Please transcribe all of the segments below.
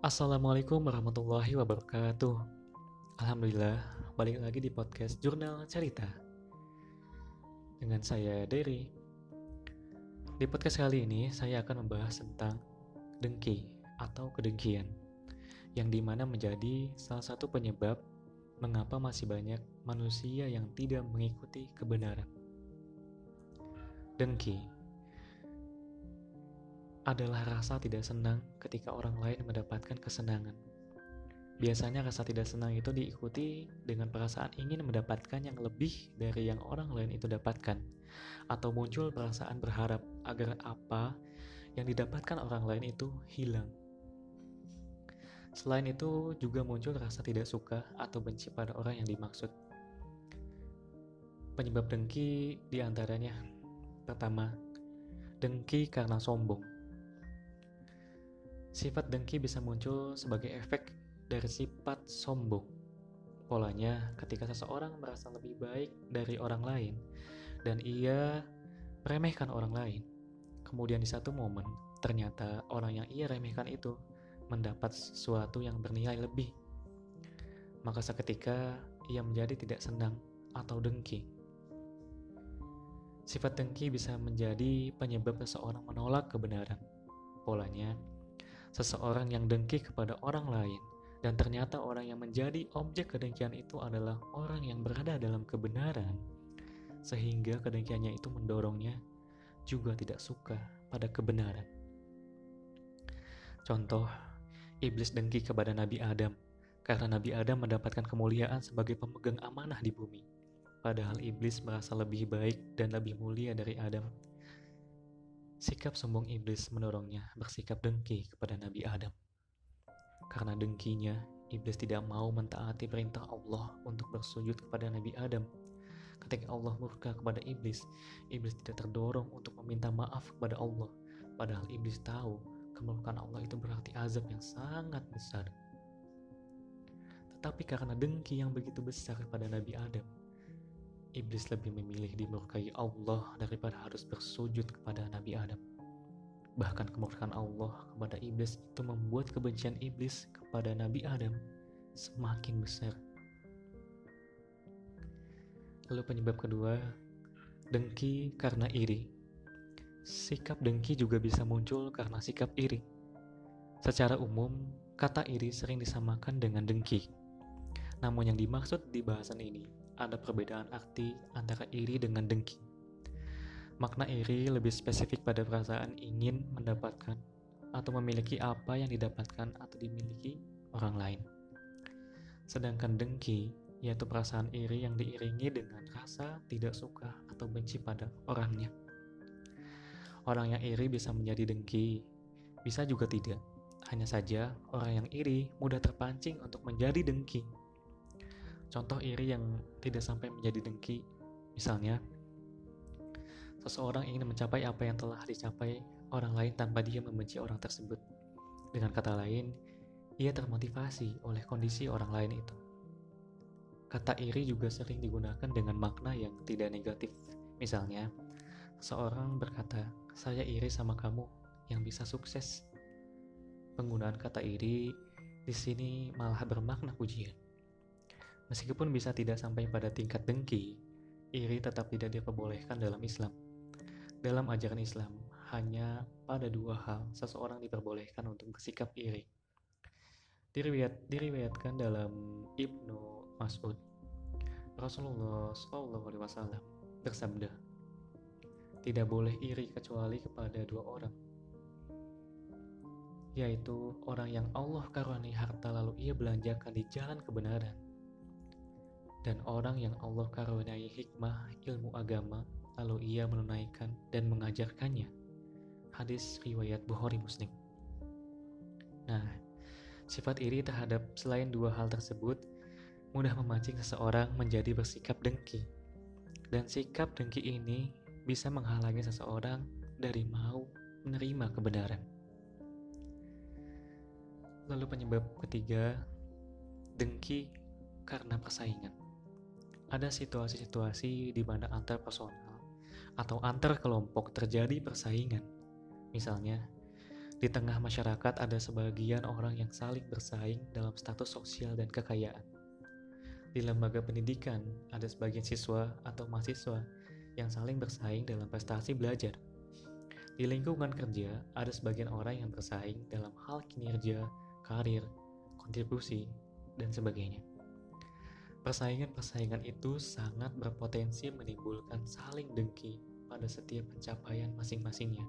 Assalamualaikum warahmatullahi wabarakatuh. Alhamdulillah, balik lagi di podcast Jurnal Cerita. Dengan saya Derry. Di podcast kali ini saya akan membahas tentang dengki atau kedengkian yang di mana menjadi salah satu penyebab mengapa masih banyak manusia yang tidak mengikuti kebenaran. Dengki adalah rasa tidak senang ketika orang lain mendapatkan kesenangan. Biasanya rasa tidak senang itu diikuti dengan perasaan ingin mendapatkan yang lebih dari yang orang lain itu dapatkan, atau muncul perasaan berharap agar apa yang didapatkan orang lain itu hilang. Selain itu, juga muncul rasa tidak suka atau benci pada orang yang dimaksud. Penyebab dengki di antaranya pertama, dengki karena sombong. Sifat dengki bisa muncul sebagai efek dari sifat sombong. Polanya, ketika seseorang merasa lebih baik dari orang lain dan ia meremehkan orang lain, kemudian di satu momen ternyata orang yang ia remehkan itu mendapat sesuatu yang bernilai lebih, maka seketika ia menjadi tidak senang atau dengki. Sifat dengki bisa menjadi penyebab seseorang menolak kebenaran. Polanya, seseorang yang dengki kepada orang lain, dan ternyata orang yang menjadi objek kedengkian itu adalah orang yang berada dalam kebenaran, sehingga kedengkiannya itu mendorongnya juga tidak suka pada kebenaran. Contoh, iblis dengki kepada Nabi Adam karena Nabi Adam mendapatkan kemuliaan sebagai pemegang amanah di bumi. Padahal iblis merasa lebih baik dan lebih mulia dari Adam Sikap sombong iblis mendorongnya bersikap dengki kepada Nabi Adam. Karena dengkinya, iblis tidak mau mentaati perintah Allah untuk bersujud kepada Nabi Adam. Ketika Allah murka kepada iblis, iblis tidak terdorong untuk meminta maaf kepada Allah, padahal iblis tahu kemurkaan Allah itu berarti azab yang sangat besar. Tetapi karena dengki yang begitu besar kepada Nabi Adam, iblis lebih memilih dimurkai Allah daripada harus bersujud kepada Nabi Adam. Bahkan kemurkaan Allah kepada iblis itu membuat kebencian iblis kepada Nabi Adam semakin besar. Lalu penyebab kedua, dengki karena iri. Sikap dengki juga bisa muncul karena sikap iri. Secara umum, kata iri sering disamakan dengan dengki. Namun yang dimaksud di bahasan ini ada perbedaan arti antara iri dengan dengki. Makna iri lebih spesifik pada perasaan ingin mendapatkan atau memiliki apa yang didapatkan atau dimiliki orang lain. Sedangkan dengki yaitu perasaan iri yang diiringi dengan rasa tidak suka atau benci pada orangnya. Orang yang iri bisa menjadi dengki, bisa juga tidak. Hanya saja orang yang iri mudah terpancing untuk menjadi dengki Contoh iri yang tidak sampai menjadi dengki, misalnya seseorang ingin mencapai apa yang telah dicapai orang lain tanpa dia membenci orang tersebut. Dengan kata lain, ia termotivasi oleh kondisi orang lain itu. Kata iri juga sering digunakan dengan makna yang tidak negatif. Misalnya, seorang berkata, "Saya iri sama kamu yang bisa sukses." Penggunaan kata iri di sini malah bermakna pujian. Meskipun bisa tidak sampai pada tingkat dengki, iri tetap tidak diperbolehkan dalam Islam. Dalam ajaran Islam, hanya pada dua hal seseorang diperbolehkan untuk bersikap iri. Diriwayat, diriwayatkan dalam Ibnu Mas'ud, Rasulullah SAW bersabda, tidak boleh iri kecuali kepada dua orang, yaitu orang yang Allah karuniai harta lalu ia belanjakan di jalan kebenaran dan orang yang Allah karuniai hikmah ilmu agama lalu ia menunaikan dan mengajarkannya. Hadis riwayat Bukhari Muslim. Nah, sifat iri terhadap selain dua hal tersebut mudah memancing seseorang menjadi bersikap dengki. Dan sikap dengki ini bisa menghalangi seseorang dari mau menerima kebenaran. Lalu penyebab ketiga, dengki karena persaingan ada situasi-situasi di mana antar personal atau antar kelompok terjadi persaingan. Misalnya, Di tengah masyarakat ada sebagian orang yang saling bersaing dalam status sosial dan kekayaan. Di lembaga pendidikan ada sebagian siswa atau mahasiswa yang saling bersaing dalam prestasi belajar. Di lingkungan kerja ada sebagian orang yang bersaing dalam hal kinerja, karir, kontribusi, dan sebagainya. Persaingan-persaingan itu sangat berpotensi menimbulkan saling dengki pada setiap pencapaian masing-masingnya.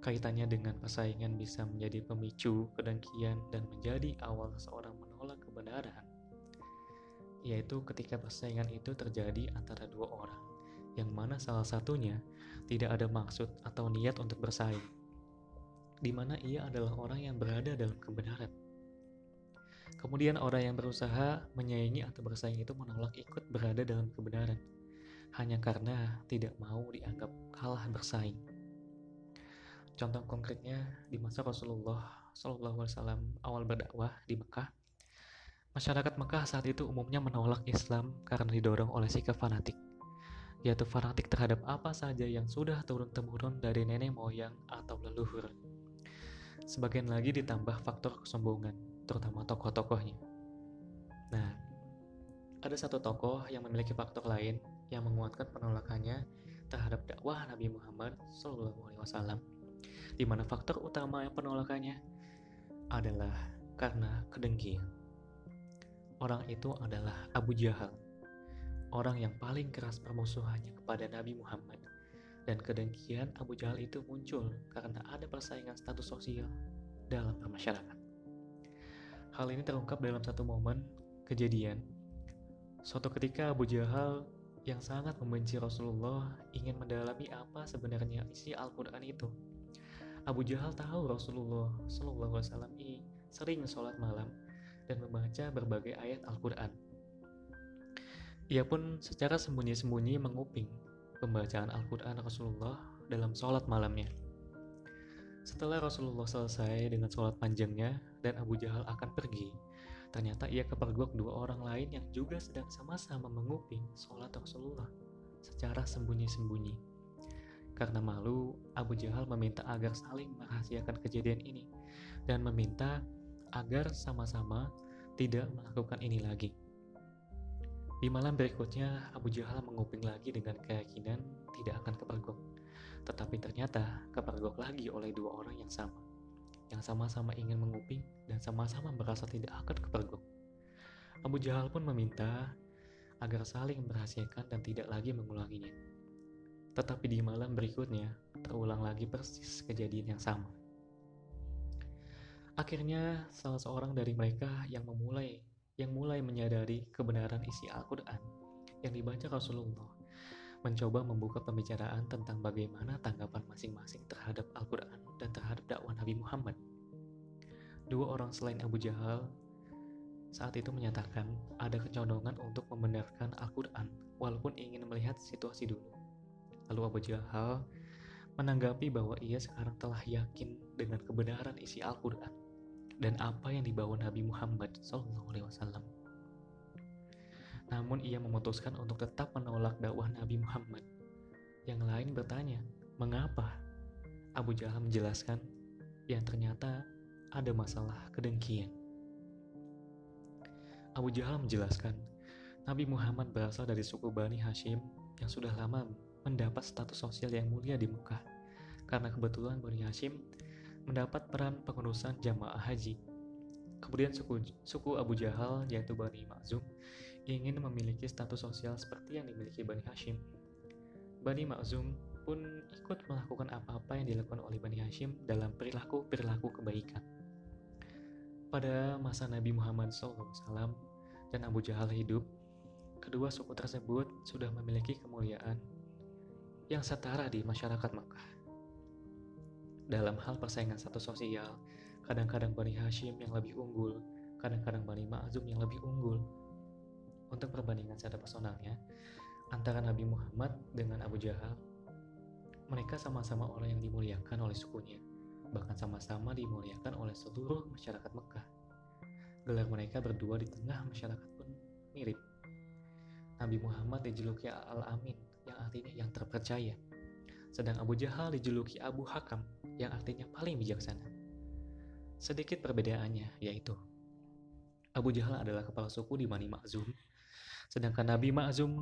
Kaitannya dengan persaingan bisa menjadi pemicu kedengkian dan menjadi awal seseorang menolak kebenaran, yaitu ketika persaingan itu terjadi antara dua orang, yang mana salah satunya tidak ada maksud atau niat untuk bersaing, di mana ia adalah orang yang berada dalam kebenaran. Kemudian orang yang berusaha menyaingi atau bersaing itu menolak ikut berada dalam kebenaran, hanya karena tidak mau dianggap kalah bersaing. Contoh konkretnya di masa Rasulullah Wasallam awal berdakwah di Mekah, masyarakat Mekah saat itu umumnya menolak Islam karena didorong oleh sikap fanatik, yaitu fanatik terhadap apa saja yang sudah turun-temurun dari nenek moyang atau leluhur. Sebagian lagi ditambah faktor kesombongan, terutama tokoh-tokohnya. Nah, ada satu tokoh yang memiliki faktor lain yang menguatkan penolakannya terhadap dakwah Nabi Muhammad SAW di mana faktor utama yang penolakannya adalah karena kedengkian. Orang itu adalah Abu Jahal, orang yang paling keras permusuhannya kepada Nabi Muhammad. Dan kedengkian Abu Jahal itu muncul karena ada persaingan status sosial dalam masyarakat. Hal ini terungkap dalam satu momen kejadian. Suatu ketika Abu Jahal yang sangat membenci Rasulullah ingin mendalami apa sebenarnya isi Al-Quran itu Abu Jahal tahu Rasulullah Shallallahu Alaihi sering sholat malam dan membaca berbagai ayat Al-Quran. Ia pun secara sembunyi-sembunyi menguping pembacaan Al-Quran Rasulullah dalam sholat malamnya. Setelah Rasulullah selesai dengan sholat panjangnya dan Abu Jahal akan pergi, ternyata ia kepergok dua orang lain yang juga sedang sama-sama menguping sholat Rasulullah secara sembunyi-sembunyi. Karena malu, Abu Jahal meminta agar saling merahasiakan kejadian ini dan meminta agar sama-sama tidak melakukan ini lagi. Di malam berikutnya, Abu Jahal menguping lagi dengan keyakinan tidak akan kepergok. Tetapi ternyata kepergok lagi oleh dua orang yang sama, yang sama-sama ingin menguping dan sama-sama merasa tidak akan kepergok. Abu Jahal pun meminta agar saling merahasiakan dan tidak lagi mengulanginya. Tetapi di malam berikutnya, terulang lagi persis kejadian yang sama. Akhirnya, salah seorang dari mereka yang memulai yang mulai menyadari kebenaran isi Al-Quran yang dibaca Rasulullah mencoba membuka pembicaraan tentang bagaimana tanggapan masing-masing terhadap Al-Quran dan terhadap dakwah Nabi Muhammad. Dua orang selain Abu Jahal saat itu menyatakan ada kecondongan untuk membenarkan Al-Quran walaupun ingin melihat situasi dulu. Lalu Abu Jahal menanggapi bahwa ia sekarang telah yakin dengan kebenaran isi Al-Quran dan apa yang dibawa Nabi Muhammad SAW. Namun ia memutuskan untuk tetap menolak dakwah Nabi Muhammad. Yang lain bertanya, mengapa? Abu Jahal menjelaskan yang ternyata ada masalah kedengkian. Abu Jahal menjelaskan, Nabi Muhammad berasal dari suku Bani Hashim yang sudah lama mendapat status sosial yang mulia di Mekah karena kebetulan Bani Hashim mendapat peran pengurusan jamaah haji. Kemudian suku, suku Abu Jahal yaitu Bani Ma'zum ingin memiliki status sosial seperti yang dimiliki Bani Hashim. Bani Ma'zum pun ikut melakukan apa-apa yang dilakukan oleh Bani Hashim dalam perilaku-perilaku kebaikan. Pada masa Nabi Muhammad SAW dan Abu Jahal hidup, kedua suku tersebut sudah memiliki kemuliaan yang setara di masyarakat Mekah. Dalam hal persaingan status sosial, kadang-kadang Bani Hashim yang lebih unggul, kadang-kadang Bani Ma'zum yang lebih unggul. Untuk perbandingan secara personalnya, antara Nabi Muhammad dengan Abu Jahal, mereka sama-sama orang yang dimuliakan oleh sukunya, bahkan sama-sama dimuliakan oleh seluruh masyarakat Mekah. Gelar mereka berdua di tengah masyarakat pun mirip. Nabi Muhammad dijuluki Al-Amin, yang artinya yang terpercaya. Sedang Abu Jahal dijuluki Abu Hakam, yang artinya paling bijaksana. Sedikit perbedaannya, yaitu Abu Jahal adalah kepala suku di Bani Ma'zum, sedangkan Nabi Ma'zum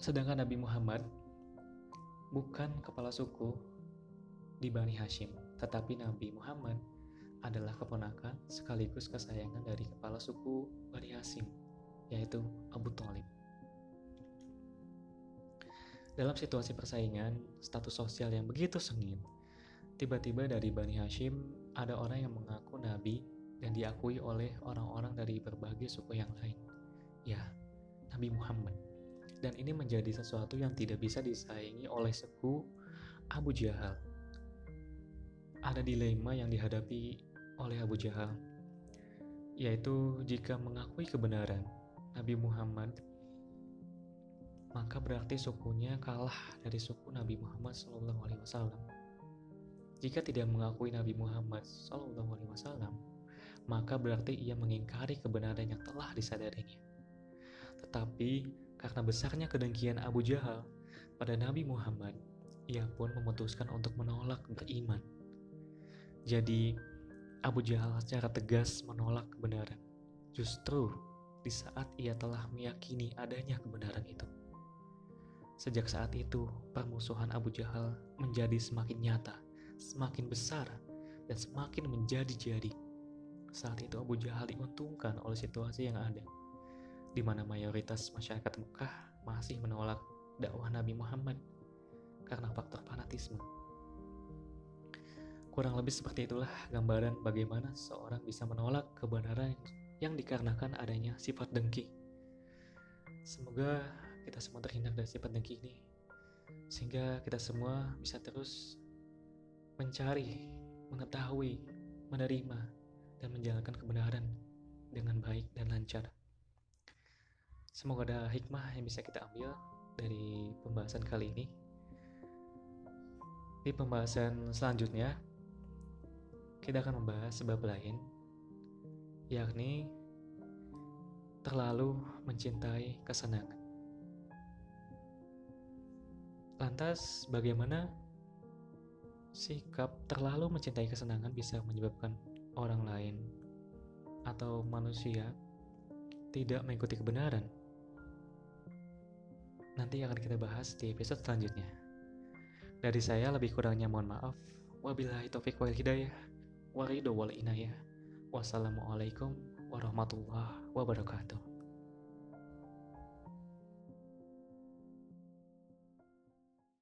sedangkan Nabi Muhammad bukan kepala suku di Bani Hashim, tetapi Nabi Muhammad adalah keponakan sekaligus kesayangan dari kepala suku Bani Hashim, yaitu Abu Talib. Dalam situasi persaingan, status sosial yang begitu sengit, tiba-tiba dari Bani Hashim ada orang yang mengaku nabi dan diakui oleh orang-orang dari berbagai suku yang lain. Ya, Nabi Muhammad. Dan ini menjadi sesuatu yang tidak bisa disaingi oleh suku Abu Jahal. Ada dilema yang dihadapi oleh Abu Jahal, yaitu jika mengakui kebenaran Nabi Muhammad maka berarti sukunya kalah dari suku Nabi Muhammad SAW. Jika tidak mengakui Nabi Muhammad SAW, maka berarti ia mengingkari kebenaran yang telah disadarinya. Tetapi karena besarnya kedengkian Abu Jahal pada Nabi Muhammad, ia pun memutuskan untuk menolak beriman. Jadi, Abu Jahal secara tegas menolak kebenaran. Justru di saat ia telah meyakini adanya kebenaran itu. Sejak saat itu, permusuhan Abu Jahal menjadi semakin nyata, semakin besar, dan semakin menjadi-jadi. Saat itu Abu Jahal diuntungkan oleh situasi yang ada, di mana mayoritas masyarakat Mekah masih menolak dakwah Nabi Muhammad karena faktor fanatisme. Kurang lebih seperti itulah gambaran bagaimana seorang bisa menolak kebenaran yang dikarenakan adanya sifat dengki. Semoga kita semua terhindar dari sifat dengki ini sehingga kita semua bisa terus mencari, mengetahui, menerima, dan menjalankan kebenaran dengan baik dan lancar. Semoga ada hikmah yang bisa kita ambil dari pembahasan kali ini. Di pembahasan selanjutnya, kita akan membahas sebab lain, yakni terlalu mencintai kesenangan. Lantas, bagaimana sikap terlalu mencintai kesenangan bisa menyebabkan orang lain atau manusia tidak mengikuti kebenaran? Nanti akan kita bahas di episode selanjutnya. Dari saya lebih kurangnya mohon maaf. Wabillahi taufiq wal hidayah. Warido wal inayah. Wassalamualaikum warahmatullahi wabarakatuh.